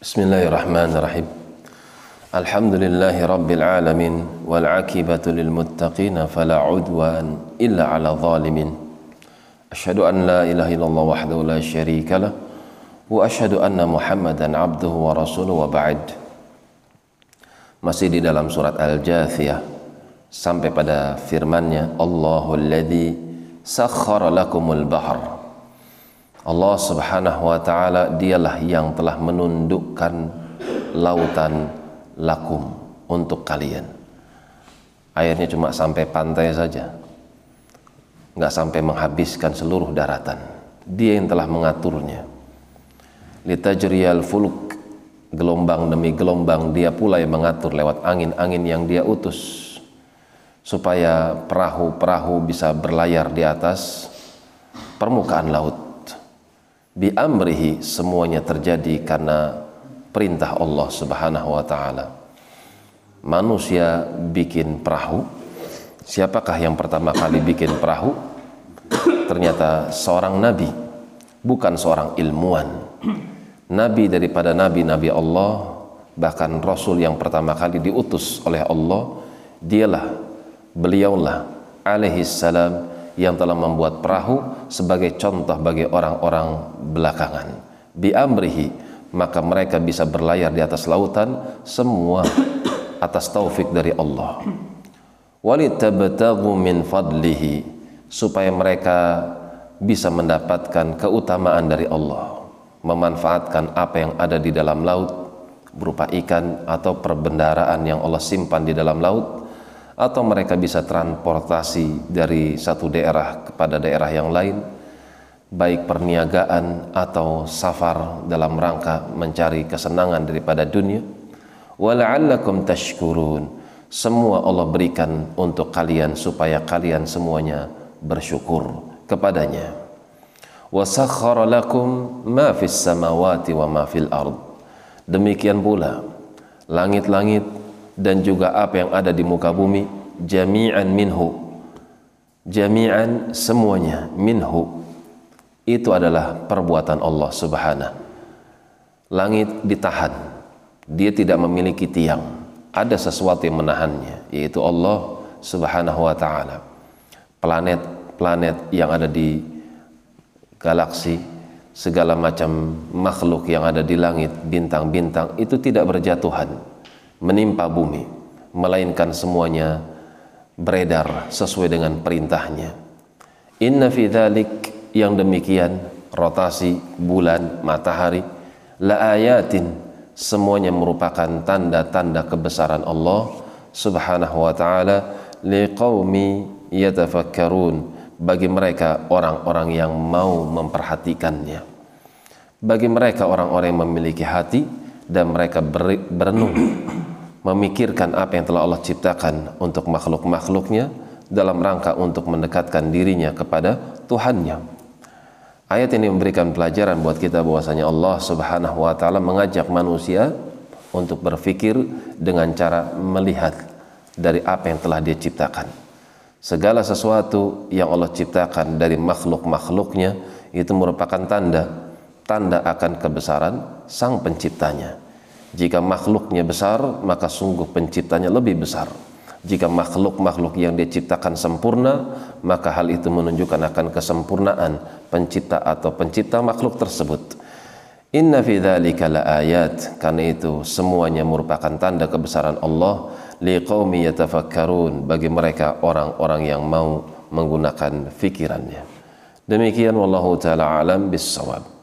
بسم الله الرحمن الرحيم الحمد لله رب العالمين والعاقبة للمتقين فلا عدوان إلا على الظالمين أشهد أن لا إله إلا الله وحده لا شريك له وأشهد أن محمدا عبده ورسوله وبعد masih di dalam surat Al-Jathiyah sampai pada firman-Nya Allahul sakhkhara lakumul bahr. Allah Subhanahu wa taala dialah yang telah menundukkan lautan lakum untuk kalian. Airnya cuma sampai pantai saja. Nggak sampai menghabiskan seluruh daratan. Dia yang telah mengaturnya. Litajriyal fuluk gelombang demi gelombang dia pula yang mengatur lewat angin-angin yang dia utus supaya perahu-perahu bisa berlayar di atas permukaan laut bi amrihi semuanya terjadi karena perintah Allah Subhanahu wa taala. Manusia bikin perahu. Siapakah yang pertama kali bikin perahu? Ternyata seorang nabi bukan seorang ilmuwan. Nabi daripada nabi-nabi Allah bahkan rasul yang pertama kali diutus oleh Allah dialah beliaulah alaihi salam yang telah membuat perahu sebagai contoh bagi orang-orang belakangan. Bi amrihi maka mereka bisa berlayar di atas lautan semua atas taufik dari Allah. Walitabtaghu min fadlihi supaya mereka bisa mendapatkan keutamaan dari Allah memanfaatkan apa yang ada di dalam laut berupa ikan atau perbendaraan yang Allah simpan di dalam laut atau mereka bisa transportasi dari satu daerah kepada daerah yang lain baik perniagaan atau safar dalam rangka mencari kesenangan daripada dunia. Wala'allakum tashkurun. Semua Allah berikan untuk kalian supaya kalian semuanya bersyukur kepadanya. Wasakhkhara lakum ma fis samawati wa ma fil ard. Demikian pula langit-langit dan juga apa yang ada di muka bumi jami'an minhu. Jami'an semuanya minhu. Itu adalah perbuatan Allah subhanahu. Langit ditahan. Dia tidak memiliki tiang. Ada sesuatu yang menahannya yaitu Allah subhanahu wa ta'ala. Planet-planet yang ada di galaksi, segala macam makhluk yang ada di langit, bintang-bintang itu tidak berjatuhan menimpa bumi, melainkan semuanya beredar sesuai dengan perintahnya. Inna fi dhalik yang demikian rotasi bulan, matahari, la ayatin semuanya merupakan tanda-tanda kebesaran Allah Subhanahu wa taala liqaumi yatafakkarun bagi mereka orang-orang yang mau memperhatikannya. Bagi mereka orang-orang yang memiliki hati dan mereka berenung memikirkan apa yang telah Allah ciptakan untuk makhluk-makhluknya dalam rangka untuk mendekatkan dirinya kepada Tuhannya. Ayat ini memberikan pelajaran buat kita bahwasanya Allah Subhanahu wa taala mengajak manusia untuk berpikir dengan cara melihat dari apa yang telah dia ciptakan segala sesuatu yang Allah ciptakan dari makhluk-makhluknya itu merupakan tanda tanda akan kebesaran sang penciptanya jika makhluknya besar maka sungguh penciptanya lebih besar. Jika makhluk-makhluk yang dia ciptakan sempurna maka hal itu menunjukkan akan kesempurnaan pencipta atau pencipta makhluk tersebut. Inna fi dzalika ayat karena itu semuanya merupakan tanda kebesaran Allah. Liqaumi yatafakkarun. Bagi mereka orang-orang yang mau menggunakan fikirannya. Demikian wallahu taala alam bissawab.